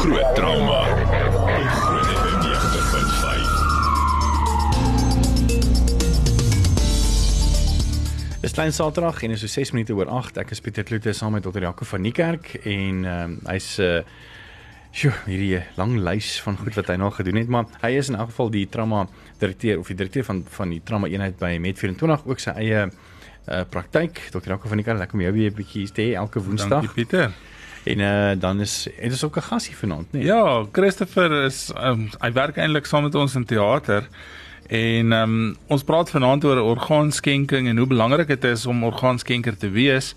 Groot trauma. Groot FM 90.5. Dis klein Saterdag en is so 6 minute oor 8. Ek is Pieter Kloete saam met Dr. Jaco van Niekerk en ehm um, hy's uh Sjoe, hierdie eh, lang lys van goed wat hy nog gedoen het, maar hy is in elk geval die trauma direkteur of die direkteur van van die trauma eenheid by Met24 ook sy eie uh praktyk. Dr. Jaco van Niekerk, lekker om jou weer 'n bietjie te hê elke Woensdag. Dankie Pieter. En uh dan is dit is ook 'n gasie vanaand, nee. Ja, Christopher is um, hy werk eintlik saam met ons in teater. En um, ons praat vanaand oor orgaanskenking en hoe belangrik dit is om orgaanskenker te wees.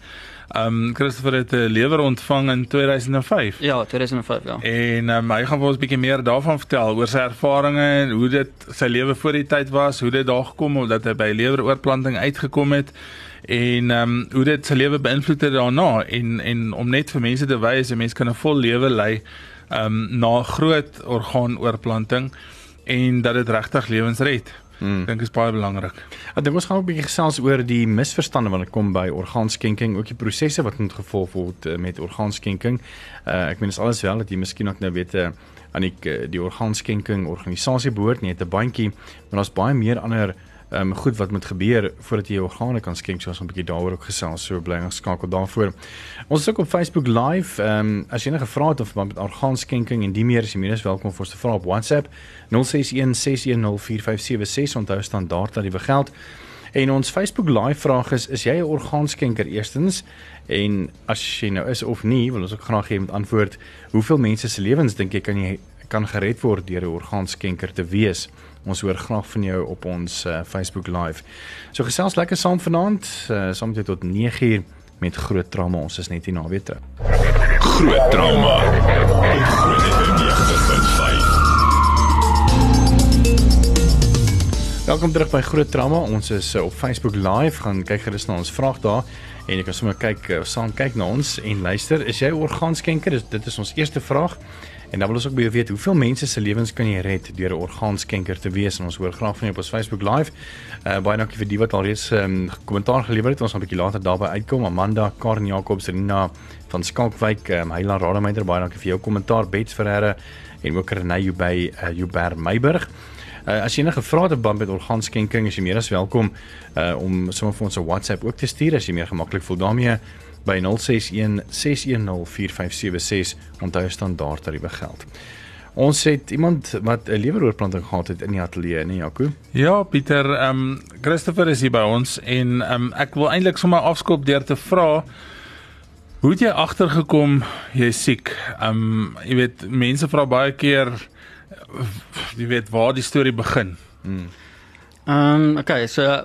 Um Christopher het 'n lewer ontvang in 2005. Ja, 2005 ja. En um, hy gaan vir ons 'n bietjie meer daarvan vertel oor sy ervarings en hoe dit sy lewe voor die tyd was, hoe dit daar gekom het dat hy by leweroorplanting uitgekom het en ehm um, hoe dit sy lewe beïnvloed het daarna en en om net vir mense te wys 'n mens kan 'n vol lewe lei ehm um, na groot orgaanoorplanting en dat dit regtig lewens red. Hmm. Ek dink is baie belangrik. Ek dink ons gaan ook 'n bietjie gesels oor die misverstande wat kom by orgaanskenking, ook die prosesse wat moet gevolg word uh, met orgaanskenking. Uh, ek meen dit is alles wel dat jy miskien ook nou weet uh, aan die die orgaanskenking organisasie behoort, nie 'n bandjie, maar daar's baie meer ander ehm um, goed wat moet gebeur voordat jy jou organe kan skenk. So ons 'n bietjie daaroor ook gesels. So bly geskakel daarvoor. Ons is ook op Facebook live. Ehm um, as jy enige vrae het of met orgaanskenking en die meer, is jy meer as welkom vir ons te vra op WhatsApp 0616104576. Onthou standaard dat die geld. En ons Facebook live vraag is: is jy 'n orgaanskenker eerstens? En as jy nou is of nie, wil ons ook graag hê met antwoord. Hoeveel mense se lewens dink jy kan jy kan gered word deur 'n orgaanskenker te wees? Ons hoor graag van jou op ons uh, Facebook live. So gesels lekker saam vanaand, uh, saam met jou tot 9uur met groot trauma. Ons is net hier na weer terug. Groot trauma. Groot FM 90.5. Welkom terug by Groot Trauma. Ons is uh, op Facebook live. Gaan kyk gerus na ons vraag daar en jy kan sommer kyk saam kyk na ons en luister. Is jy orgaanskenker? Dit is ons eerste vraag. En dan wil ons ook baie weet hoeveel mense se lewens kan jy red deur 'n orgaanskenker te wees en ons hoor graag van jou op ons Facebook live. Uh baie dankie vir die wat al reeds 'n um, kommentaar gelewer het. Ons gaan 'n bietjie later daarby uitkom. Amanda, Karen Jacobs, Rina van Skalkwyk, um, Heiland Rademeister, baie dankie vir jou kommentaar. Bets Ferreira en ook Renay by uh, Joubert Meiburg. Uh, as jy enige vrae het oor met orgaanskenking, is jy meer as welkom uh om sommer vir ons 'n WhatsApp ook te stuur as jy meer gemaklik voel daarmee by 061 610 4576 onthou standaard tariewe geld. Ons het iemand wat 'n leweroorplanting gehad het in die ateljee, nee Jaco? Ja, Pieter, ehm um, Christopher is hier by ons en ehm um, ek wil eintlik sommer afskop deur te vra hoe het jy agtergekom jy is siek? Ehm um, jy weet mense vra baie keer jy weet waar die storie begin. Hmm. Ehm um, okay, so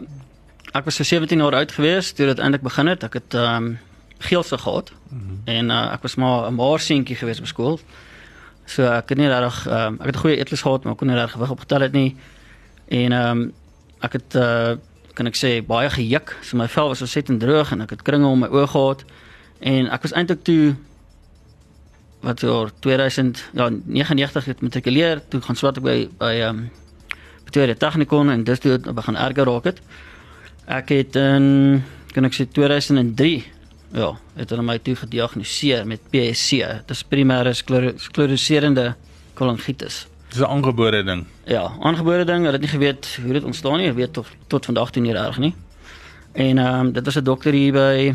ek was so 17 jaar oud gewees toe dit eintlik begin het. Ek het ehm um, geelse gehad. Mm -hmm. En uh, ek was maar 'n maarseentjie gewees op skool. So ek het nie reg um, ek het 'n goeie eetlus gehad, maar ek kon nie reg gewig opgetel het nie. En ehm um, ek het uh, kan ek sê baie gejuk. So my vel was so set en droog en ek het kringe om my oë gehad. En ek was eintlik toe wat oor 2000 ja 99 het matrikuleer, toe gaan swat ek by by ehm um, Pretoria Technikon en dis toe begin erger raak het. Ek het in kan ek sê 2003 ja, het hulle my toe gediagnoseer met PSC. Dit is primêre skleriserende kolongitis. Dis 'n aangebore ding. Ja, aangebore ding. Hulle het nie geweet hoe dit ontstaan nie. Hulle weet tot tot vandag toe nie reg nie. En ehm um, dit was 'n dokter hier by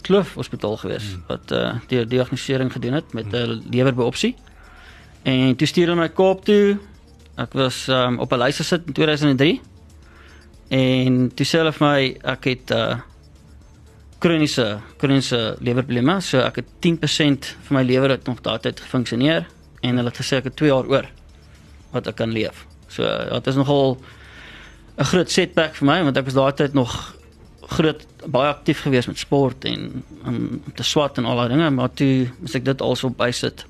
Kloof Hospitaal gewees hmm. wat uh, die diagnostisering gedoen het met 'n hmm. lewerbiopsie. En toe stuur hulle my Kaap toe. Ek was um, op 'n lys gesit in 2003. En toe sê hulle vir my ek het uh kroniese kroniese lewerprobleme. So ek het 10% van my lewer het nog daardie gefunksioneer en hulle het gesê ek het 2 jaar oor wat ek kan leef. So dit is nogal 'n groot setback vir my want ek was daardie tyd nog groot baie aktief geweest met sport en om te swat en al daai dinge, maar toe moet ek dit also bysit.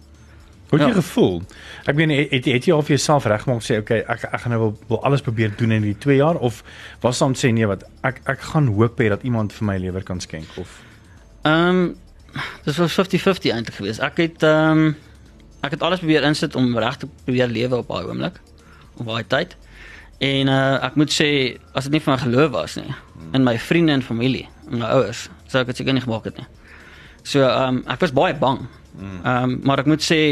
Hoe het jy ja. gevoel? Ek meen het, het jy al vir jouself regmaak sê okay, ek ek gaan nou wil, wil alles probeer doen in die 2 jaar of was dan sê nee wat ek ek gaan hoop hê dat iemand vir my lewer kan skenk of Ehm um, dis was 50-50 eintlik geweest. Ek het ehm um, ek het alles probeer insit om reg te probeer lewe op daai oomblik op daai tyd. En uh, ek moet sê as dit nie van geloof was nie in my vriende en familie, en my ouers, sou ek dit seker nie gemaak het nie. So ehm um, ek was baie bang. Ehm um, maar ek moet sê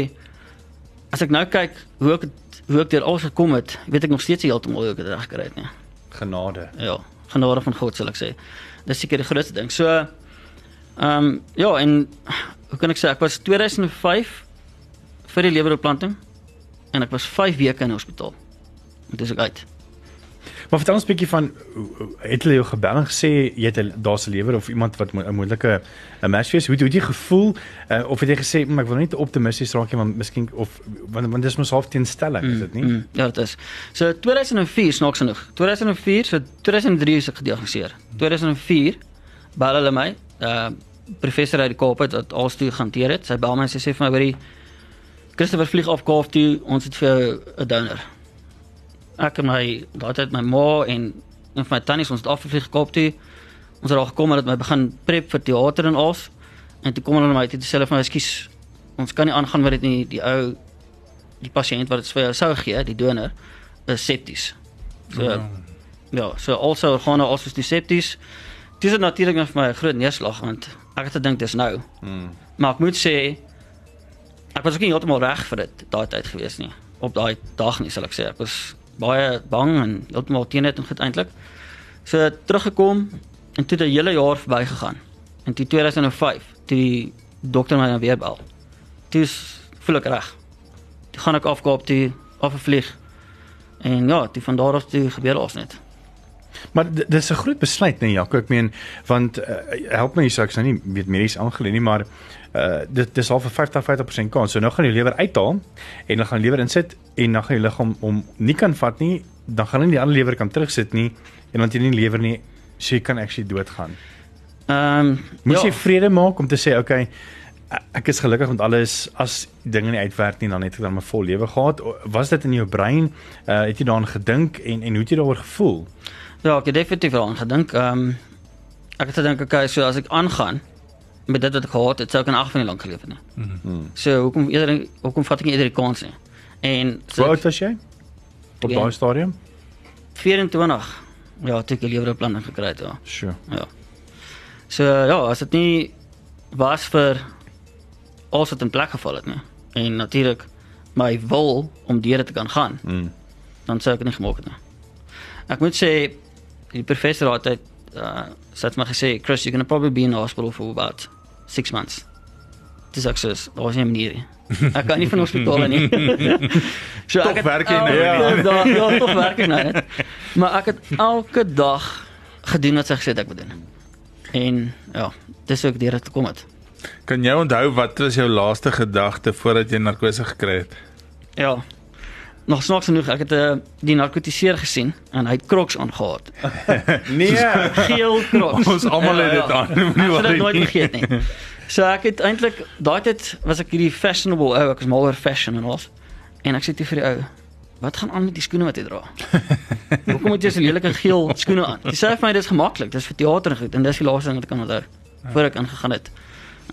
as ek nou kyk hoe ek hoe ek deur alles gekom het, weet ek nog steeds heeltemal hoe ek dit reg gekry het nie. Genade. Ja, genade van God sal ek sê. Dis seker die grootste ding. So ehm um, ja, en hoe kan ek sê ek was 2005 vir die leweroorplanting en ek was 5 weke in die hospitaal. En dis ek uit. Maar vertel ons 'n bietjie van het hulle jou gebel en gesê jy het daar's 'n lewer of iemand wat 'n moontlike 'n match wees? Hoe hoe het jy gevoel uh, of het jy gesê "Mm, ek wil net optimisties raak nie want miskien of want, want dis mos half teenstelling is dit nie? Mm, ja, dit is. So 2004 snaaks genoeg. 2004, so 2003 is ek gediagnoseer. 2004 bel hulle my, uh professor uit die Kaap het wat alles toe gehanteer het. Sy bel my en sy sê vir my hoorie Christopher vlieg af Kaap toe, ons het vir jou 'n donor. Ek en my daai tyd my ma en een van my tannies ons het afgevlieg Kaap toe. Ons het daar gekom en het my begin prep vir teater en alles. En toe kom hulle na my toe sê hulle vir my ekskuus, ons kan nie aangaan met dit nie. Die ou die pasiënt wat dit vir jou sou gee, die donor, is septies. So Ja. ja, so also organe also is septies. Dis natuurlik net vir my 'n groot neerslag want ek het gedink dis nou. Mm. Maar ek moet sê ek was ook nie heeltemal reg vir dit daai tyd gewees nie. Op daai dag nie sal ek sê. Ek was baie bang en heeltemal teen dit goed eintlik. So teruggekom en toe 'n hele jaar verbygegaan. En toe 2005, toe die dokter my dan weer bel. Toe voel ek reg. Toe gaan ek af Kaap toe, af 'n vlieg. En ja, toe van daar af toe gebeur alles net. Maar dis 'n groot besluit nee Jaco, ek meen want uh, help my hier so ek's nou nie weet medies aangeleë nie, maar uh dit dis al vir 50 50% kans. So nou gaan jy lewer uithaal en dan gaan jy lewer insit en dan gaan jy liggaam om nie kan vat nie, dan gaan hulle nie die ander lewer kan terugsit nie en dan jy nie lewer nie, so jy kan actually doodgaan. Ehm um, Moes jy vrede maak om te sê okay, ek is gelukkig met alles as dinge nie uitwerk nie dan het ek dan 'n vol lewe gehad. Was dit in jou brein? Uh het jy daaraan gedink en en hoe het jy daaroor gevoel? Ja, ek het definitief daaraan gedink. Ehm um, ek het gedink okay, so as ek aangaan met dit wat ek gehad het, sou ek in ag van nie lank geleef het. Mhm. Hmm. So hoekom eerder hoekom vat ek nie eerder die kans nie? En Hoe so oud was jy? Op Twee. daai stadium? 24. Ja, toe ek 'n leweroorplanting gekry het, ja. Sure. Ja. So ja, as dit nie was vir alles wat in plek geval het nie. En natuurlik my wil om deur dit te kan gaan, Mm. dan sou ek nie gemaak het nie. Ek moet sê die professor het altyd uh het my gesê Chris you're going to probably be in hospital for about 6 months. Dis ek sê daar was nie 'n manier nie. Ek kan nie van hospitaal nie. so Toch het werk jy nou nie. dag- Ja, tog werk ek nou net. Maar ek het elke dag gedoen wat sy gesê het ek moet doen. En ja, dis ook deur dit gekom het. Kan jy onthou wat was jou laaste gedagte voordat jy narkose gekry het? Ja. Nog snaaks genoeg, ek het uh, die narkotiseer gesien en hy het Crocs aangehad. Nee. Geel Crocs. Ons almal het dit aan, moenie Ek sal worry dit nooit vergeet nie. So ek het eintlik daai tyd was ek hierdie fashionable ou, ek was mal oor fashion en alles. En ek sê toe vir die ou, "Wat gaan aan met die skoene wat jy dra?" Hoekom het jy so lelike geel skoene aan? Hy sê vir my dis gemaklik, dis vir teater en goed en dis die laaste ding wat ek kan onthou voor ek ingegaan het.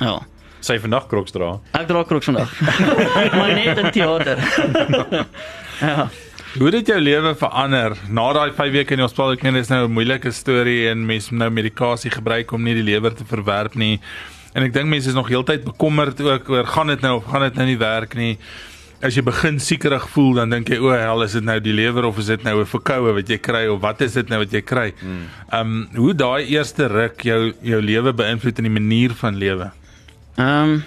Ja. Sy vandag kroks dra. Ek dra Crocs vandag. maar net in teater. ja. Hoe het dit jou lewe verander na daai 5 weke in die hospitaal? Ek ken dis nou 'n moeilike storie en mense nou medikasie gebruik om nie die lewer te verwerp nie. En ek dink mense is nog heeltyd bekommerd ook oor gaan dit nou of gaan dit nou nie werk nie. As jy begin siekerig voel, dan dink jy o, hel, is dit nou die lewer of is dit nou 'n verkoue wat jy kry of wat is dit nou wat jy kry? Ehm um, hoe daai eerste ruk jou jou lewe beïnvloed in die manier van lewe? Ehm um,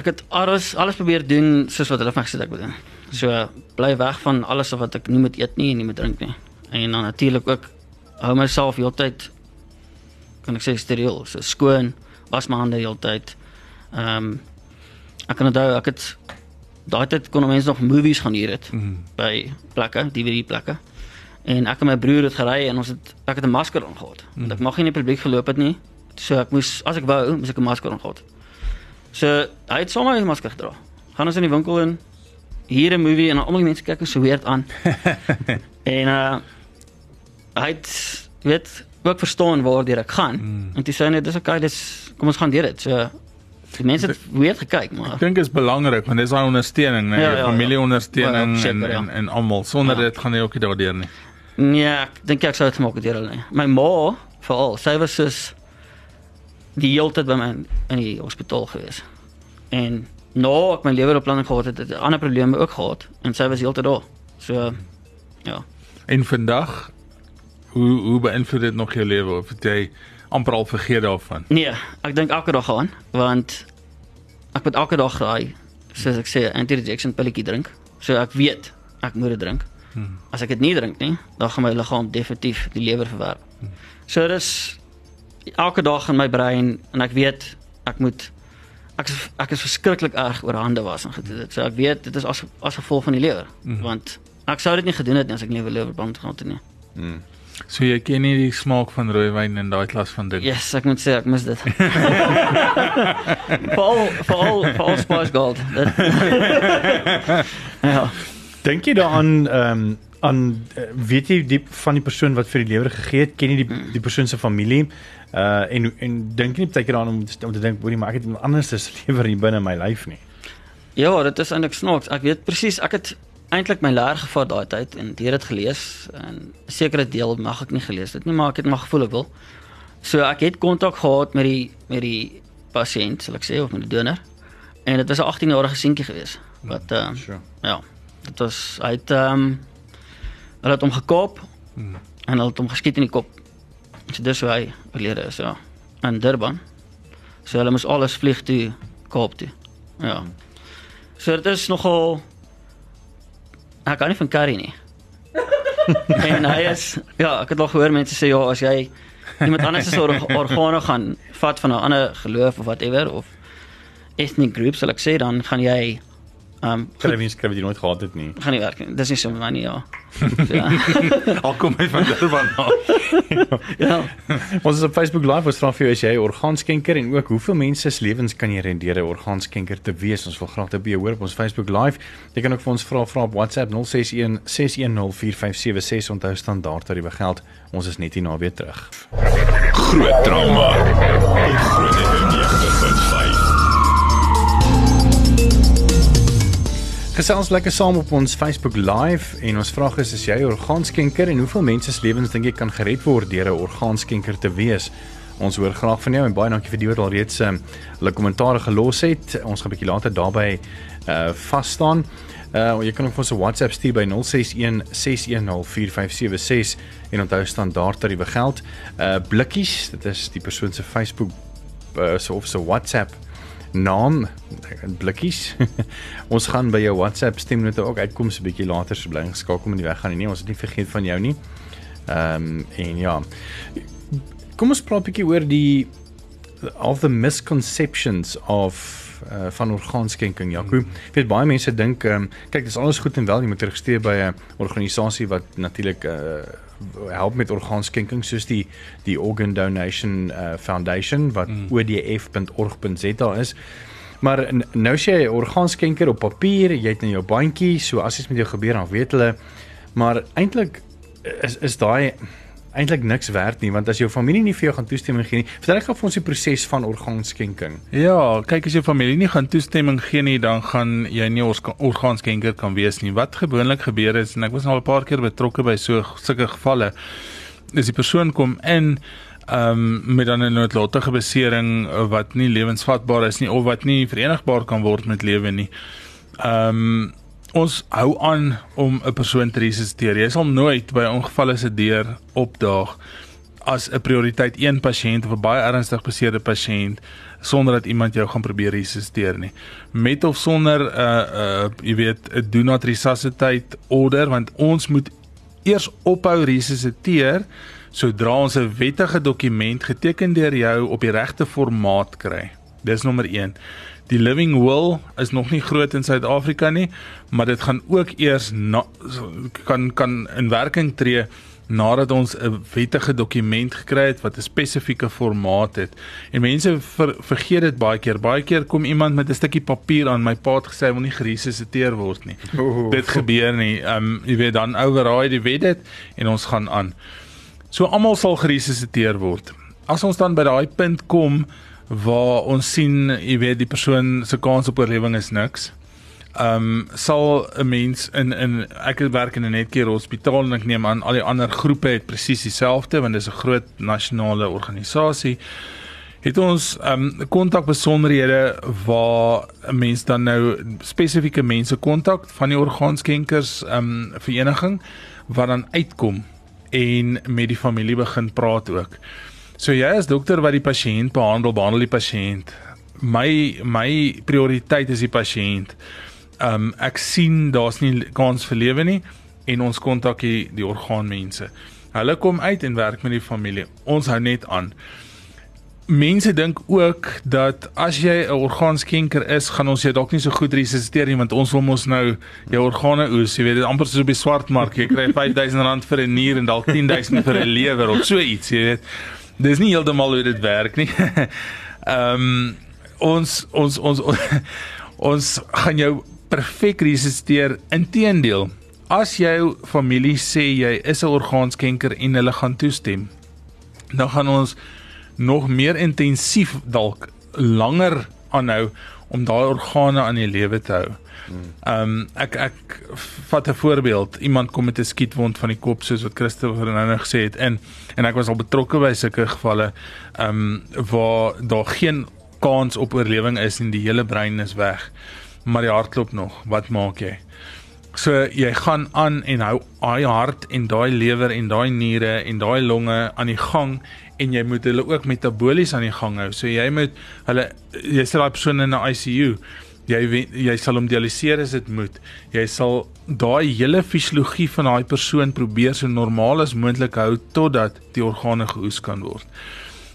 ek het alles alles probeer doen soos wat hulle vir my gesê het ek moet doen. So bly weg van alles wat ek nie moet eet nie en nie moet drink nie. En dan natuurlik ook hou myself heeltyd kan ek sê steriel, so skoon, was my hande heeltyd. Ehm um, ek kan onthou ek het daai tyd kon mense nog movies gaan huur het Mhm. by plekke, DVD plekke. En ek en my broer het gery en ons het ek het 'n masker aangehad. Want ek mag nie in die publiek geloop het nie. So ek moes as ek wou, moes ek 'n masker aangehad. So hy het sommer 'n masker gedra. Gaan ons in die winkel in hier 'n movie en almal die mense kyk so weird aan. en uh hy het weet ook verstaan waardeur ek gaan. Mm. En toe sê hy net dis okay, dis kom ons gaan deur dit. So die mense het weird gekyk, maar Ek dink is belangrik want dis daai ondersteuning, né? Ja, Ja, ja, ja. familieondersteuning Ja, en, ja. en en almal. Sonder Ja. dit gaan jy ook nie daardeur nie. Nee, ek dink ek sou dit het deur hulle nie. My ma veral, sy was soos die hele tyd by my in- in die hospitaal gewees. En nou ek my lewerbeplanning gehad het, het ek ander probleme ook gehad en sy was heeltyd daar. So ja. En vandag hoe hoe beïnvloed dit nog jou lewe of het jy amper al vergeet daarvan? Nee, ek dink elke dag aan want ek moet elke dag daai soos ek sê anti-rejection pilletjie drink. So ek weet ek moet dit drink. Hmm. As ek dit nie drink nie, dan gaan my liggaam definitief die lewer verwerp. Hmm. So dis elke dag in my brein en ek weet ek moet ek is, ek is verskriklik erg oor hande was en gedoen dit. So ek weet dit is as as gevolg van die lewer hmm. want ek sou dit nie gedoen het nie as ek nie 'n lewerbrand gehad het nie. Mm. So jy ken nie die smaak van rooiwyn en daai klas van ding. Yes, ek moet sê ek mis dit. Paul Paul Paul Spice Gold. Ja. Dink jy daaraan ehm um, aan uh, weet jy die van die persoon wat vir die lewer gegee het, ken jy die die persoon se familie? Uh en en dink nie baie keer daaraan om, om te dink, hoorie, maar ek het iemand anders se lewer hier binne my lyf nie. Ja, dit is eintlik snaaks. Ek weet presies, ek het eintlik my leer gevat daai tyd en dit het gelees en 'n sekere deel mag ek nie gelees het nie, maar ek het maar gevoel ek wil. So ek het kontak gehad met die met die pasiënt, sal ek sê, of met die donor. En dit was 'n 18-jarige seentjie gewees wat ehm uh, Sure. ja, dit was hy het ehm um, hulle het hom gekaap Hmm. en hulle het hom geskiet in die kop. So dis hoe hy oorlede is, ja. In Durban. So hulle moes alles vlieg toe Kaap toe. Ja. So dit is nogal ek kan nie van curry nie. en hy is ja, ek het al gehoor mense sê ja, as jy iemand anders se org organe gaan vat van 'n ander geloof of whatever of ethnic group sal ek sê dan gaan jy ehm um, Skryf nie skryf jy nooit gehad het nie. gaan nie werk nie. Dis nie so my nie, ja. Ja. Al kom hy van Durban af. ja. Ons is op Facebook Live, ons vra vir jou as jy 'n orgaanskenker en ook hoeveel mense se lewens kan jy rendeer 'n orgaanskenker te wees? Ons wil graag dit by jou hoor op ons Facebook Live. Jy kan ook vir ons vra vra op WhatsApp 061 6104576 onthou standaard tariewe geld. Ons is net hier na weer terug. Groot trauma. Groot FM 90.5. Gesels lekker saam op ons Facebook Live en ons vraag is is jy 'n orgaanskenker en hoeveel mense se lewens dink jy kan gered word deur 'n orgaanskenker te wees? Ons hoor graag van jou en baie dankie vir die wat al reeds um, hulle kommentare gelos het. Ons gaan 'n bietjie later daarbey uh vas staan. Uh jy kan ook vir ons 'n WhatsApp stuur by 061 610 4576 en onthou standaard tariewe geld. Uh blikkies, dit is die persoon se Facebook uh, so of so WhatsApp naam blikkies. ons gaan by jou WhatsApp stemnote ook uitkom so 'n bietjie later so bly geskakel met die weg gaan nie. Nee, ons het nie vergeet van jou nie. Ehm um, en ja. Kom ons praat 'n bietjie oor die of the misconceptions of uh, van orgaanskenking Jaco. Ek weet baie mense dink ehm um, kyk dis alles goed en wel jy moet registreer by 'n organisasie wat natuurlik uh, help met orgaanskenking soos die die Organ Donation uh, Foundation wat mm. odf.org.za is. Maar nou sê jy orgaanskenker op papier, jy het in jou bandjie, so as iets met jou gebeur dan weet hulle. Maar eintlik is is daai eintlik niks werd nie want as jou familie nie vir jou gaan toestemming gee nie, vertel ek gou vir ons die proses van orgaanskenking. Ja, kyk as jou familie nie gaan toestemming gee nie, dan gaan jy nie orga- orgaanskenker kan wees nie. Wat gewoonlik gebeur is en ek was nou al 'n paar keer betrokke by so sulke gevalle, is die persoon kom in ehm um, met 'n noodlottige besering wat nie lewensvatbaar is nie of wat nie verenigbaar kan word met lewe nie. Ehm um, ons hou aan om 'n persoon te resusciteer. Jy sal nooit by ongevalle se deur opdaag as 'n prioriteit 1 pasiënt of 'n baie ernstig beseerde pasiënt sonder dat iemand jou gaan probeer resusciteer nie. Met of sonder 'n uh, uh jy weet 'n do not resuscitate order want ons moet eers ophou resusciteer sodra ons 'n wettige dokument geteken deur jou op die regte formaat kry. Dis nommer 1. Die living will is nog nie groot in Suid-Afrika nie, maar dit gaan ook eers na, kan kan in werking tree nadat ons 'n wettige dokument gekry het wat 'n spesifieke formaat het. En mense ver, vergeet dit baie keer. Baie keer kom iemand met 'n stukkie papier aan my pa het gesê hy wil nie geresusciteer word nie. Oeh. Dit gebeur nie. Ehm um, jy weet dan overraai die wet dit en ons gaan aan. So almal sal geresusciteer word. As ons dan by daai punt kom waar ons sien, jy weet die persoon se kans op oorlewing is niks. Ehm um, sal 'n mens in in ek werk in 'n netcare hospitaal en ek neem aan al die ander groepe het presies dieselfde want dit is 'n groot nasionale organisasie. het ons um kontak besonderhede waar 'n mens dan nou spesifieke mense kontak van die orgaanskenkers um vereniging wat dan uitkom en met die familie begin praat ook. So jy as dokter wat die pasiënt behandel, behandel die pasiënt. My my prioriteit is die pasiënt. Um ek sien daar's nie kans vir lewe nie en ons kontak die, die orgaanmense. Hulle kom uit en werk met die familie. Ons hou net aan. Mense dink ook dat as jy 'n orgaanskenker is, gaan ons jou dalk nie so goed resusiteer nie want ons wil mos nou jou organe oes, jy weet, dit amper soos op die swartmark, jy kry R5000 vir 'n nier en dalk R10000 vir 'n lewer of so iets, jy weet. Dis nie heeltemal hoe dit werk nie. Ehm um, ons ons ons ons gaan jou perfek resusiteer. Inteendeel, as jou familie sê jy is 'n orgaanskenker en hulle gaan toestem, dan gaan ons nog meer intensief dalk langer aanhou om daai organe aan die lewe te hou. Ehm um, ek ek vat 'n voorbeeld. Iemand kom met 'n skietwond van die kop soos wat Christoffel nou gesê het en en ek was al betrokke by sulke gevalle ehm um, waar daar geen kans op oorlewing is en die hele brein is weg. Maar die hart klop nog. Wat maak jy? So jy gaan aan en hou daai hart en daai lewer en daai niere en daai longe aan die gang en jy moet hulle ook metabolies aan die gang hou. So jy moet hulle jy sit daai persoon in 'n ICU. Jy jy sal hom dialiseer as dit moet. Jy sal daai hele fisiologie van daai persoon probeer so normaal as moontlik hou totdat die organe geoes kan word.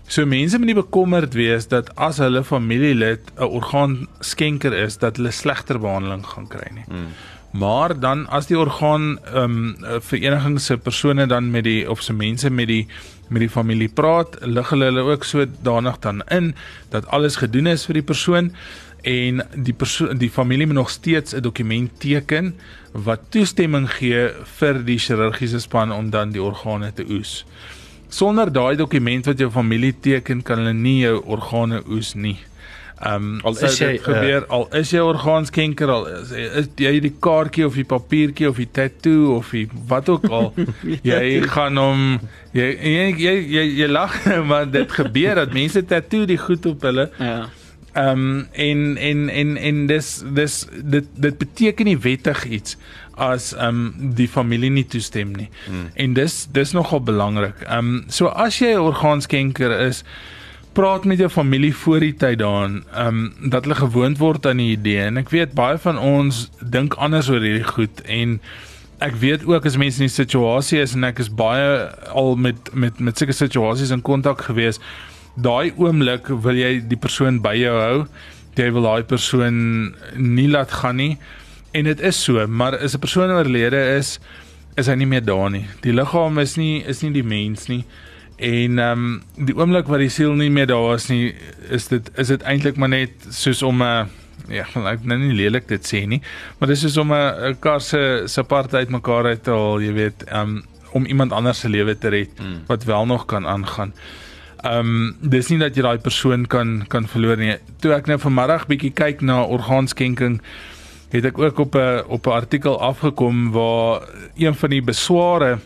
So mense moet nie bekommerd wees dat as hulle familielid 'n orgaanskenker is dat hulle slegter behandeling gaan kry nie. Hmm. Maar dan as die orgaan ehm um, verenigings se persone dan met die of se mense met die met die familie praat, lig hulle hulle ook so danig dan in dat alles gedoen is vir die persoon en die persoon die familie moet nog steeds 'n dokument teken wat toestemming gee vir die chirurgiese span om dan die organe te oes. Sonder daai dokument wat jou familie teken, kan hulle nie jou organe oes nie. Ehm um, al is jy gebeur uh, al is jy orgaanskenker al is, is jy die kaartjie of die papiertjie of die tattoo of die wat ook al jy gaan hom jy jy jy, jy, jy lag maar dit gebeur dat mense tattoo die goed op hulle ja ehm um, en en en en dis dis dit dit beteken nie wettig iets as ehm um, die familie nie toestem nie. Hmm. en dis dis nogal belangrik. Ehm um, so as jy 'n orgaanskenker is praat met jou familie voor die tyd daarin, ehm um, dat hulle gewoond word aan die idee. En ek weet baie van ons dink anders oor hierdie goed en ek weet ook as mense in die situasie is en ek is baie al met met met sulke situasies in kontak gewees, daai oomblik wil jy die persoon by jou hou. Jy wil daai persoon nie laat gaan nie. En dit is so, maar as 'n persoon oorlede is, is hy nie meer daar nie. Die liggaam is nie is nie die mens nie. En ehm um, die oomblik wat die siel nie meer daar is nie, is dit is dit eintlik maar net soos om 'n uh, ja, ek nou nie lelik dit sê nie, maar dit is soos om 'n kar se se parte uitmekaar uit te haal, jy weet, ehm um, om iemand anders se lewe te red hmm. wat wel nog kan aangaan. Ehm um, dis nie dat jy daai persoon kan kan verloor nie. Toe ek nou vanmiddag bietjie kyk na orgaanskenking het ek ook op 'n op 'n artikel afgekom waar een van die besware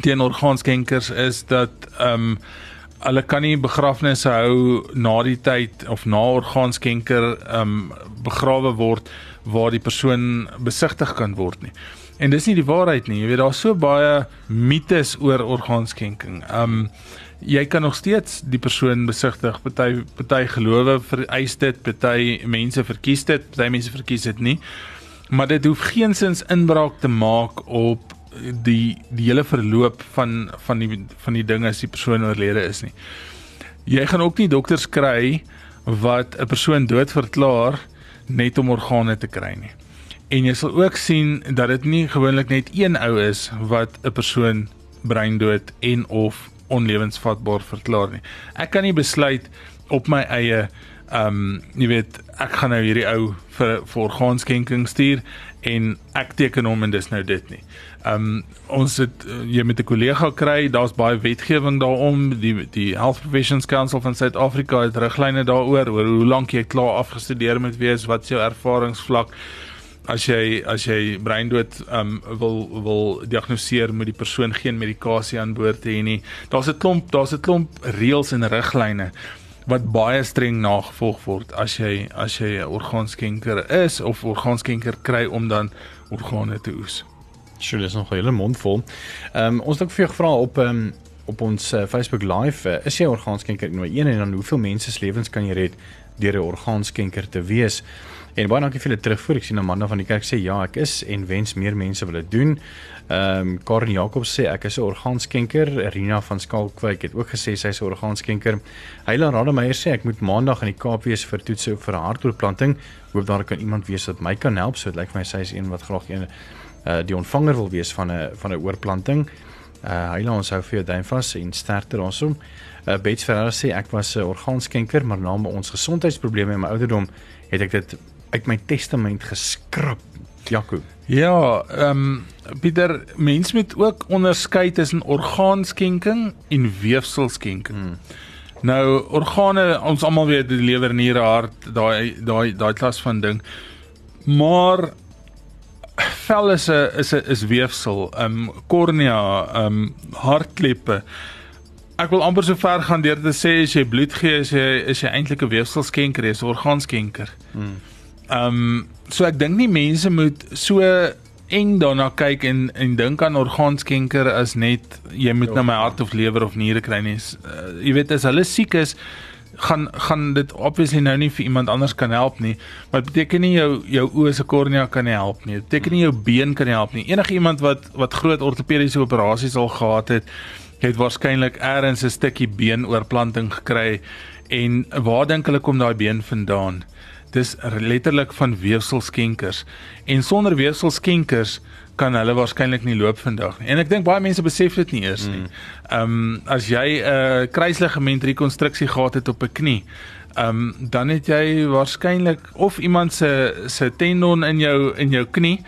teen orgaanskenkers is dat ehm um, hulle kan nie begrafnisse hou na die tyd of na orgaanskenker ehm um, begrawe word waar die persoon besigtig kan word nie. En dis nie die waarheid nie. Jy weet daar's so baie mites oor orgaanskenking. Ehm um, jy kan nog steeds die persoon besigtig. Party party gelowe vereis dit, party mense verkies dit, party mense verkies dit nie. Maar dit hoef geensins inbraak te maak op die die hele verloop van van die van die dinge as die persoon oorlede is nie. Jy gaan ook nie dokters kry wat 'n persoon dood verklaar net om organe te kry nie. En jy sal ook sien dat dit nie gewoonlik net een ou is wat 'n persoon breindood en of onlewensvatbaar verklaar nie. Ek kan nie besluit op my eie ehm um, jy weet ek gaan nou hierdie ou vir vir orgaanskenking stuur en ek teken hom en dis nou dit nie. Ehm um, ons het uh, jy met 'n kollega kry, daar's baie wetgewing daaroor, die die Health Professions Council van Suid-Afrika het riglyne daaroor oor hoe lank jy klaar afgestudeer moet wees, wat jou ervaringsvlak as jy as jy breindood um, wil wil diagnoseer moet die persoon geen medikasie aan boord hê nie. Daar's 'n klomp, daar's 'n klomp reëls en riglyne wat baie streng nagevolg word as jy as jy 'n orgaanskenker is of orgaanskenker kry om dan organe te oes. Sjoe, dis nog 'n hele mond vol. Ehm um, ons het ook vir jou gevra op ehm um, op ons uh, Facebook live, uh, is jy orgaanskenker nommer 1 en dan hoeveel mense se lewens kan jy red deur 'n orgaanskenker te wees? En baie dankie vir julle terugvoer. Ek sien Amanda van die kerk sê ja, ek is en wens meer mense wil dit doen. Ehm um, Karen Jacobs sê ek is 'n orgaanskenker. Rina van Skalkwyk het ook gesê sy is 'n orgaanskenker. Heiland Rademeier sê ek moet maandag in die Kaap wees vir toetse vir hartoortplanting. Hoop daar kan iemand wees wat my kan help. So dit lyk vir my sy is een wat graag een uh die ontvanger wil wees van 'n van 'n oorplanting. Uh Heiland ons hou vir jou duim vas en sterkte daarsom. Uh Bets Ferreira sê ek was 'n orgaanskenker, maar na ons gesondheidsprobleme in my ouderdom het ek dit uit my testament geskrap. Jaco. Ja, ehm um, Pieter, mens moet ook onderskei tussen orgaanskenking en weefselskenking. Hmm. Nou organe, ons almal weet die lewer, niere, hart, daai daai daai klas van ding. Maar vel is 'n is 'n is weefsel, ehm um, kornea, ehm um, hartkleppe. Ek wil amper so ver gaan deur te sê as jy bloed gee, is jy is jy eintlik 'n weefselskenker, jy's 'n orgaanskenker. Hmm. Ehm um, so ek dink nie mense moet so eng daarna kyk en en dink aan orgaanskenker as net jy moet nou my hart of lewer of niere kry nie. Uh, jy weet as hulle siek is gaan gaan dit obviously nou nie vir iemand anders kan help nie. Maar dit beteken nie jou jou oë se kornea kan nie help nie. Dit beteken nie jou been kan nie help nie. Enige iemand wat wat groot ortopediese operasies al gehad het, het waarskynlik eers 'n stukkie beenoorplanting gekry en waar dink hulle kom daai been vandaan? Dis letterlik van weefselskenkers en sonder weefselskenkers kan hulle waarskynlik nie loop vandag nie. En ek dink baie mense besef dit nie eers nie. Mm. Ehm um, as jy 'n uh, kruisligament rekonstruksie gehad het op 'n knie, ehm um, dan het jy waarskynlik of iemand se se tendon in jou in jou knie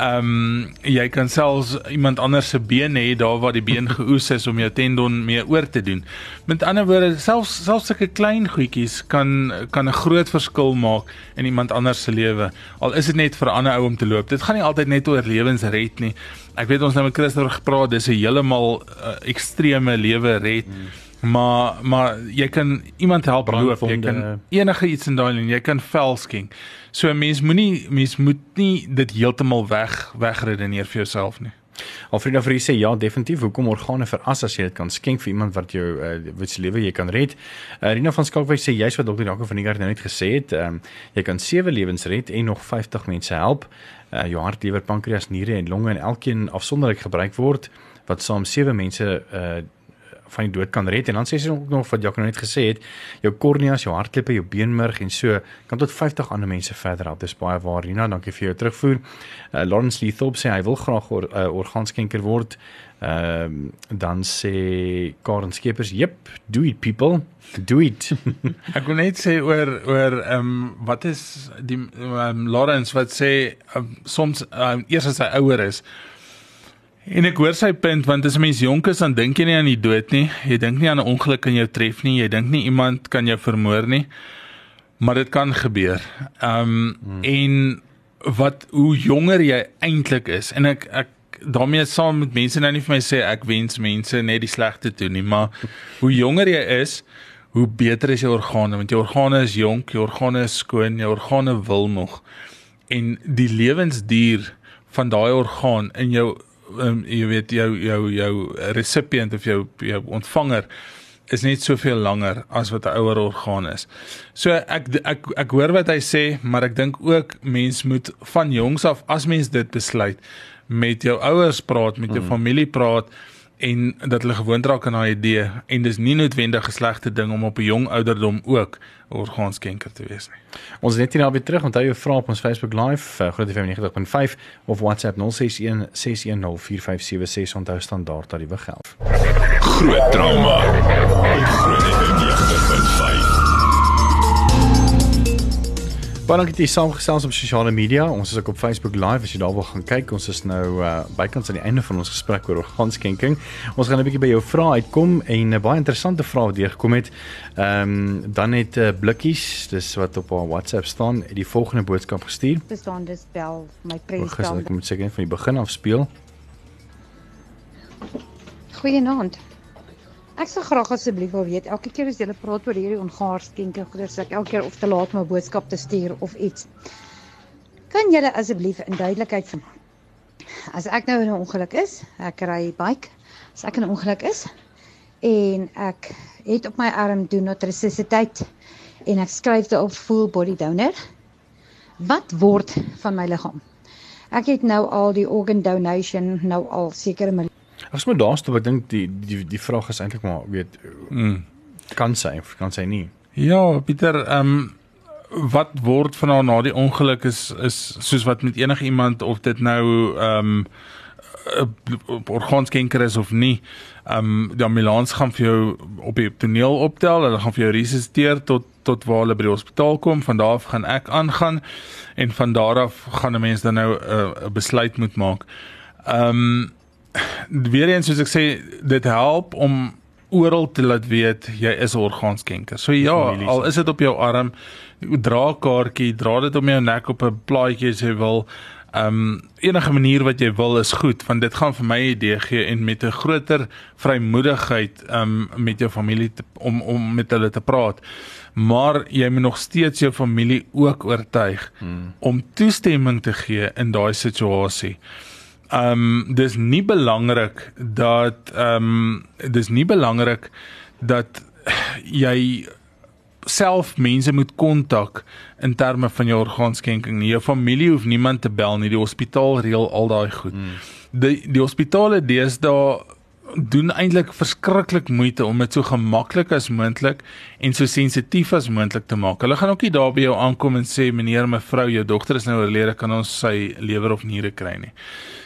Ehm um, jy kan selfs iemand anders se been hê daar waar die been geoes is om jou tendon mee oor te doen. Met ander woorde, selfs selfs sulke klein goedjies kan kan 'n groot verskil maak in iemand anders se lewe. Al is dit net vir 'n ander ou om te loop. Dit gaan nie altyd net oor lewens red nie. Ek weet ons nou met Christoffel gepraat, dis 'n heeltemal uh, ekstreme lewe red. Hmm. Maar maar jy kan iemand help loop, jy kan enige iets in daai en jy kan vel skenk. So 'n mens moenie mens moet nie dit heeltemal weg wegredeneer vir jouself nie. Alfreda vir sê ja, definitief. Hoekom organe veras as jy dit kan skenk vir iemand wat jou uh, wat se lewe jy kan red? Uh, Rina van Skalkwyk sê jy's wat dokter Jaco van die Gard nou net gesê het, um, jy kan sewe lewens red en nog 50 mense help. Uh, jou hart, lewer, pankreas, niere en longe en elkeen afsonderlik gebruik word wat saam sewe mense uh van die dood kan red en dan sê sy ook nog wat Jacques nou net gesê het jou korneas, jou hartkleppe, jou beenmerg en so kan tot 50 ander mense verder help. Dis baie waar Rina, dankie vir jou terugvoer. Uh, Lawrence Lethorpe sê hy wil graag or, uh, orgaanskenker word. Ehm uh, dan sê Karen Skeepers, "Jep, do it people, do it." Ek wil net sê oor oor ehm um, wat is die um, Lawrence wat sê um, soms um, eers as hy ouer is En ek hoor sy punt want as 'n mens jonk is dan dink jy nie aan die dood nie. Jy dink nie aan 'n ongeluk kan jou tref nie. Jy dink nie iemand kan jou vermoor nie. Maar dit kan gebeur. Ehm um, hmm. en wat hoe jonger jy eintlik is en ek ek daarmee saam met mense nou nie vir my sê ek wens mense net die slegte toe nie, maar hoe jonger jy is, hoe beter is jou organe want jou organe is jonk, jou organe is skoon, jou organe wil nog. En die lewensduur van daai orgaan in jou um, jy weet jou jou jou recipient of jou jou ontvanger is net soveel langer as wat 'n ouer orgaan is. So ek ek ek hoor wat hy sê, maar ek dink ook mens moet van jongs af as mens dit besluit met jou ouers praat, met jou hmm. familie praat en dat hulle gewoond raak aan daai idee en dis nie noodwendig 'n slegte ding om op 'n jong ouderdom ook orgaanskenker te wees nie. Ons net hier naby terug, onthou jou vra op ons Facebook Live, uh, Groot FM 90.5 of WhatsApp 061 610 4576 onthou standaard tariewe geld. Groot trauma. Groot FM 90.5. Baie dankie dat jy saamgesels op sosiale media. Ons is ook op Facebook Live as jy daar wil gaan kyk. Ons is nou uh, bykans aan die einde van ons gesprek oor orgaanskenking. Ons gaan 'n bietjie by jou vrae uitkom en 'n baie interessante vraag wat deurgekom het. Ehm um, dan het uh, Blikkies, dis wat op haar WhatsApp staan, die volgende boodskap gestuur. Bestaan dis bel my president. Ek moet seker net van die begin af speel. Goeienaand. Ek sou graag asseblief wil weet, elke keer as jy praat oor hierdie ongaarskenke goeder, sê ek elke keer of te laat 'n boodskap te stuur of iets. Kan julle asseblief in duidelikheid vir As ek nou in 'n ongeluk is, ek ry bike. As ek in 'n ongeluk is en ek het op my arm do not resuscitate en ek skryf dit op full body donor. Wat word van my liggaam? Ek het nou al die organ donation nou al sekere As maar daar stop ek dink die die die vraag is eintlik maar weet mm. kan sy kan sy nie. Ja, Pieter, ehm um, wat word van haar na die ongeluk is is soos wat met enige iemand of dit nou ehm um, orgaanskenker is of nie. Ehm um, die ambulans gaan vir jou op die toneel optel, hulle gaan vir jou resusciteer tot tot waar hulle by die hospitaal kom. Van daar af gaan ek aangaan en van daar af gaan 'n mens dan nou 'n uh, besluit moet maak. Ehm um, weer eens soos ek sê dit help om oral te laat weet jy is 'n orgaanskenker. So ja, al is dit op jou arm, dra 'n kaartjie, dra dit om jou nek op 'n plaatjie as jy wil. Ehm um, enige manier wat jy wil is goed want dit gaan vir my 'n idee gee en met 'n groter vrymoedigheid ehm um, met jou familie te, om om met hulle te praat. Maar jy moet nog steeds jou familie ook oortuig hmm. om toestemming te gee in daai situasie um, dis nie belangrik dat ehm um, dis nie belangrik dat jy self mense moet kontak in terme van jou orgaanskenking nie. Jou familie hoef niemand te bel nie. Die hospitaal reël al daai goed. Hmm. Die die hospitale deesdae doen eintlik verskriklik moeite om dit so gemaklik as moontlik en so sensitief as moontlik te maak. Hulle gaan ook nie daar by jou aankom en sê meneer, mevrou, jou dogter is nou oorlede, kan ons sy lewer of niere kry nie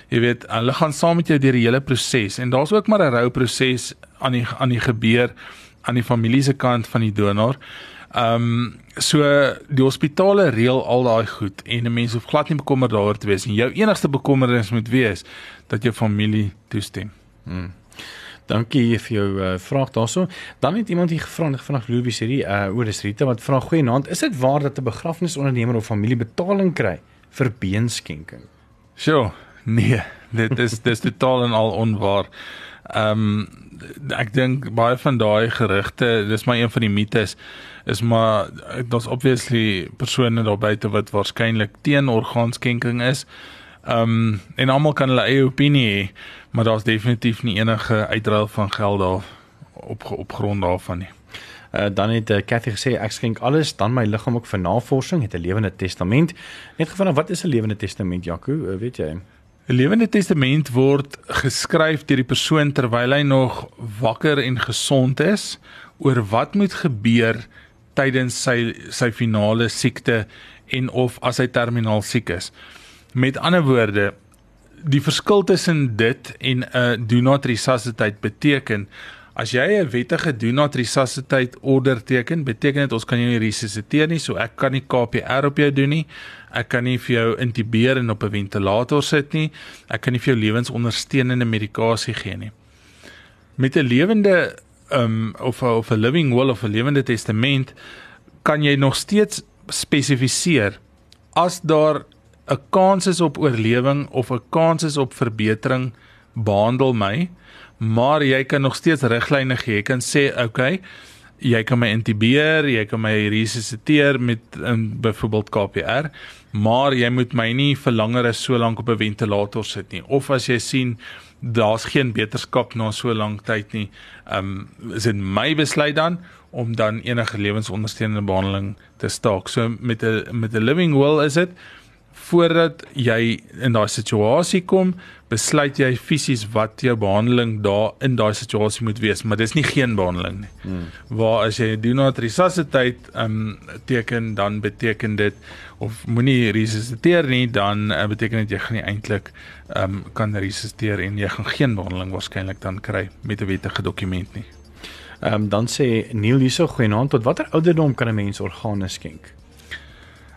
jy weet, hulle gaan saam met jou deur die hele proses en daar's ook maar 'n rou proses aan die aan die gebeur aan die familie se kant van die donor. Ehm um, so die hospitale reël al daai goed en 'n mens hoef glad nie bekommerd daaroor te wees nie. Jou enigste bekommernis moet wees dat jou familie toestem. Hmm. Dankie vir jou uh, vraag daaroor. Dan het iemand hier gevra, gevra Louis hierdie uh oor is Rita wat vra goeie naam, is dit waar dat 'n begrafnisondernemer of familie betaling kry vir beenskenking? Sjoe, Nee, dit is dis totaal en al onwaar. Ehm um, ek dink baie van daai gerugte, dis maar een van die mites is maar daar's obviously persone daar buite wat waarskynlik teen orgaanskenking is. Ehm um, en almal kan hulle eie opinie hê, maar daar's definitief nie enige uitruil van geld daar op op grond daarvan nie. Uh, dan het uh, Cathy gesê ek skenk alles dan my liggaam ook vir navorsing het 'n lewende testament net gevra wat is 'n lewende testament Jaco uh, weet jy 'n Lewende testament word geskryf deur die persoon terwyl hy nog wakker en gesond is oor wat moet gebeur tydens sy sy finale siekte en of as hy terminaal siek is. Met ander woorde, die verskil tussen dit en 'n do not resuscitate beteken As jy 'n wettige do not resuscitate order teken, beteken dit ons kan jou nie resusciteer nie, so ek kan nie KPR op jou doen nie. Ek kan nie vir jou intubeer en op 'n ventilator sit nie. Ek kan nie vir jou lewensondersteunende medikasie gee nie. Met 'n lewende um of a, of 'n living will of 'n lewende testament kan jy nog steeds spesifiseer as daar 'n kans is op oorlewing of 'n kans is op verbetering, behandel my maar jy kan nog steeds riglyne gee. Jy kan sê, "Oké, okay, jy kan my intubeer, jy kan my resusciteer met 'n byvoorbeeld KPR, maar jy moet my nie vir langer as so lank op 'n ventilator sit nie. Of as jy sien daar's geen beterskap na so lank tyd nie, um, is dit my besluit dan om dan enige lewensondersteunende behandeling te staak. So met 'n met 'n living will is dit voordat jy in daai situasie kom, besluit jy fisies wat jou behandeling daar in daai situasie moet wees, maar dis nie geen behandeling nie. Hmm. Waar as jy do not resuscitate um teken dan beteken dit of moenie resusciteer nie, dan uh, beteken dit jy gaan nie eintlik um kan resusciteer en jy gaan geen behandeling waarskynlik dan kry met 'n wettige dokument nie. Ehm um, dan sê Neil hierso goeienaand tot watter ouderdom kan 'n mens organe skenk?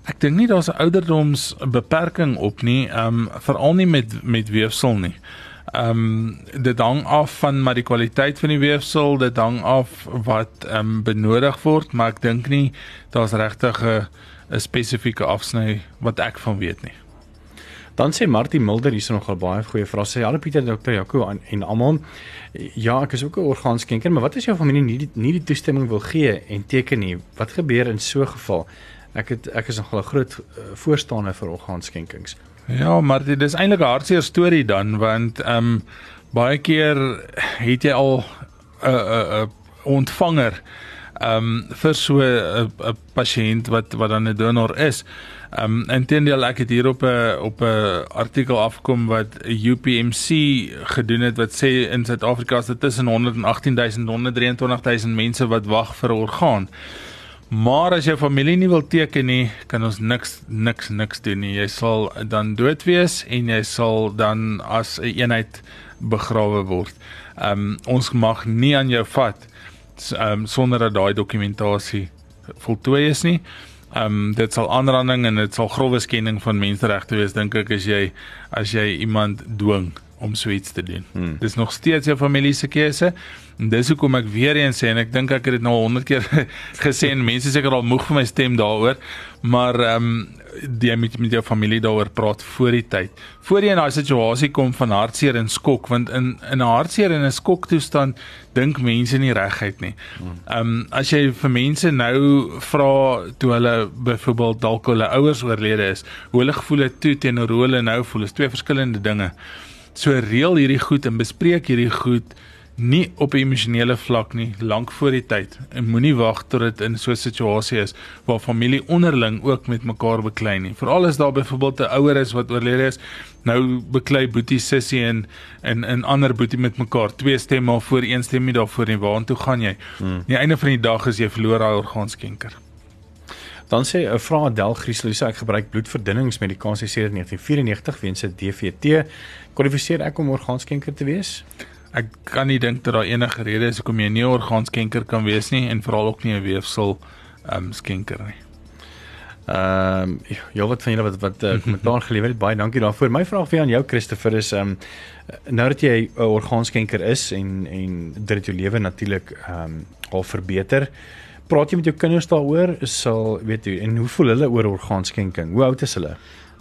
Ek dink nie daar's 'n ouderdoms beperking op nie, ehm um, veral nie met met weefsel nie. Ehm um, dit hang af van maar die kwaliteit van die weefsel, dit hang af wat ehm um, benodig word, maar ek dink nie daar's regtig 'n spesifieke afsny wat ek van weet nie. Dan sê Martie Mulder hierso nog 'n baie goeie vraag. Sê hallo Pieter, dokter Jaco en, en almal. Ja, ek is ook 'n orgaanskenker, maar wat as jou familie nie die, nie die toestemming wil gee en teken nie? Wat gebeur in so 'n geval? Ek het ek is nogal 'n groot uh, voorstander vir orgaanskenkings. Ja, maar dit is eintlik 'n hartseer storie dan want ehm um, baie keer het jy al 'n 'n 'n ontvanger ehm um, vir so 'n 'n pasiënt wat wat dan 'n donor is. Ehm um, intendeel ek het hier op 'n op 'n artikel afkom wat UPMC gedoen het wat sê in Suid-Afrika is dit tussen 118000 en 123000 mense wat wag vir 'n orgaan. Maar as jou familie nie wil teken nie, kan ons niks niks niks doen nie. Jy sal dan dood wees en jy sal dan as 'n een eenheid begrawe word. Ehm um, ons mag nie aan jou vat ehm um, sonder dat daai dokumentasie voltooi is nie. Ehm um, dit sal aanranding en dit sal grove skending van menseregte wees dink ek as jy as jy iemand dwing om so iets te doen. Hmm. Dis nog steeds jou familie se keuse. En dis hoekom ek weer eens sê en ek dink ek het dit nou 100 keer gesê en mense seker al moeg vir my stem daaroor, maar ehm um, jy moet met jou familie daaroor praat voor die tyd. Voor jy in daai situasie kom van hartseer en skok want in in 'n hartseer en 'n skok toestand dink mense nie reguit nie. Ehm um, as jy vir mense nou vra toe hulle byvoorbeeld dalk hulle ouers oorlede is, hoe hulle gevoel het toe teenoor hoe hulle nou voel, is twee verskillende dinge. So reël hierdie goed en bespreek hierdie goed nie op 'n emosionele vlak nie, lank voor die tyd. En moenie wag tot dit in so 'n situasie is waar familie onderling ook met mekaar beklei nie. Veral as daar byvoorbeeld 'n ouer is wat oorlede is, nou beklei boetie sussie en en 'n ander boetie met mekaar. Twee stemme voor een stem nie daarvoor nie. Waartoe gaan jy? Hmm. Die einde van die dag is jy verloor daai orgaanskenker. Dan sê 'n vrou Adel Grieslose ek gebruik bloedverdunningsmedikasie sedert 1994 weens 'n DVT. Kwalifiseer ek om orgaanskenker te wees? Ek kan nie dink dat daar enige rede is hoekom jy nie 'n orgaanskenker kan wees nie en veral ook nie 'n weefsel ehm um, skenker nie. Ehm um, ja, wat van julle wat wat uh, kommentaar gelewer het, baie dankie daarvoor. My vraag vir aan jou Christopher is ehm um, nou dat jy 'n orgaanskenker is en en dit jou lewe natuurlik ehm um, al verbeter praat jy met jou kinders daaroor? Sal weet jy en hoe voel hulle oor orgaanskenking? Hoe oud is hulle?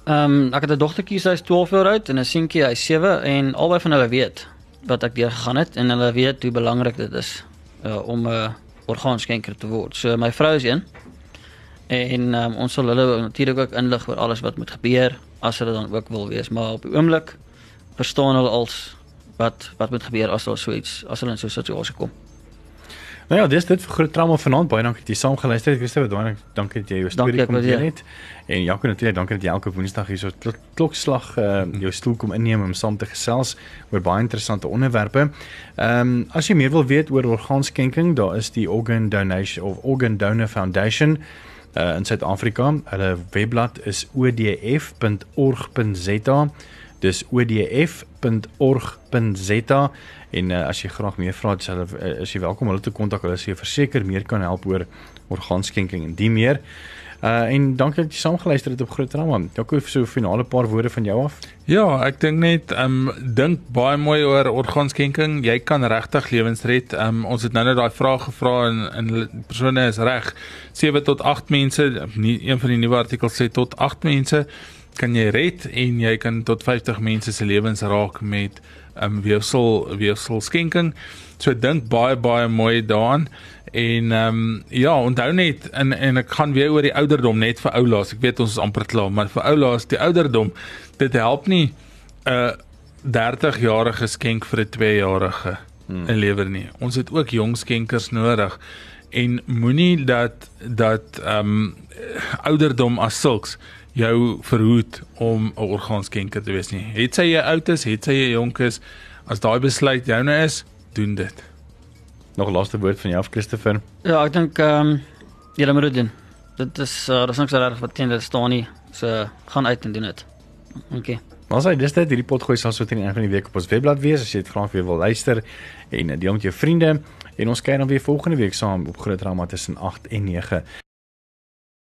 Ehm um, ek het 'n dogtertjie sy is 12 jaar oud en 'n seuntjie hy is 7 en albei van hulle weet wat ek deur gegaan het en hulle weet hoe belangrik dit is uh, om 'n uh, orgaanskenker te word. So my vrou is een en um, ons sal hulle natuurlik ook inlig oor alles wat moet gebeur as hulle dan ook wil wees, maar op die oomblik verstaan hulle als wat wat moet gebeur as daar so iets as hulle in so 'n situasie kom. Nou ja, dis dit vir groot trauma vanaand. Baie dankie dat jy saam geluister het. Ek sê baie dankie dat jy jou storie kom deel het. En Jaco natuurlik dankie dat jy elke Woensdag hier so klokslag uh, jou stoel kom inneem om saam te gesels oor baie interessante onderwerpe. Ehm um, as jy meer wil weet oor orgaanskenking, daar is die Organ Donation of Organ Donor Foundation uh, in Suid-Afrika. Hulle webblad is odf.org.za. Dis odf.org.za en uh, as jy graag meer vra, is hulle uh, is jy welkom hulle te kontak. Hulle sê verseker meer kan help oor orgaanskenking en die meer. Uh en dankie dat jy saamgeluister het op Groot Drama. Jaco so finale paar woorde van jou af. Ja, ek dink net um dink baie mooi oor orgaanskenking. Jy kan regtig lewens red. Um ons het nou net daai vraag gevra en en persone is reg. 7 tot 8 mense, nie een van die nuwe artikels sê tot 8 mense kan jy red en jy kan tot 50 mense se lewens raak met um weefsel weefsel skenking. So dink baie baie mooi daaraan. En ehm um, ja, onthou net en en ek gaan weer oor die ouderdom net vir oulaas. Ek weet ons is amper klaar, maar vir oulaas die ouderdom dit help nie 'n uh, 30-jarige skenk vir 'n 2-jarige hmm. in lewer nie. Ons het ook jong skenkers nodig en moenie dat dat ehm um, ouderdom as sulks jou verhoed om 'n orgaanskenker te wees nie. Het sy jy oud is, het sy jy jonk is, as daai besluit joune is, doen dit. Nog laaste woord van jou af Christopher. Ja, ek dink ehm um, jy moet dit doen. Dit is uh, dis niks reg wat teen dit staan nie. So gaan uit en doen dit. OK. Maar sê dis dit hierdie pot gooi sal so teen die einde van die week op ons webblad wees as jy dit graag weer wil luister en deel met jou vriende en ons kyk dan weer volgende week saam op Groot Drama tussen 8 en 9.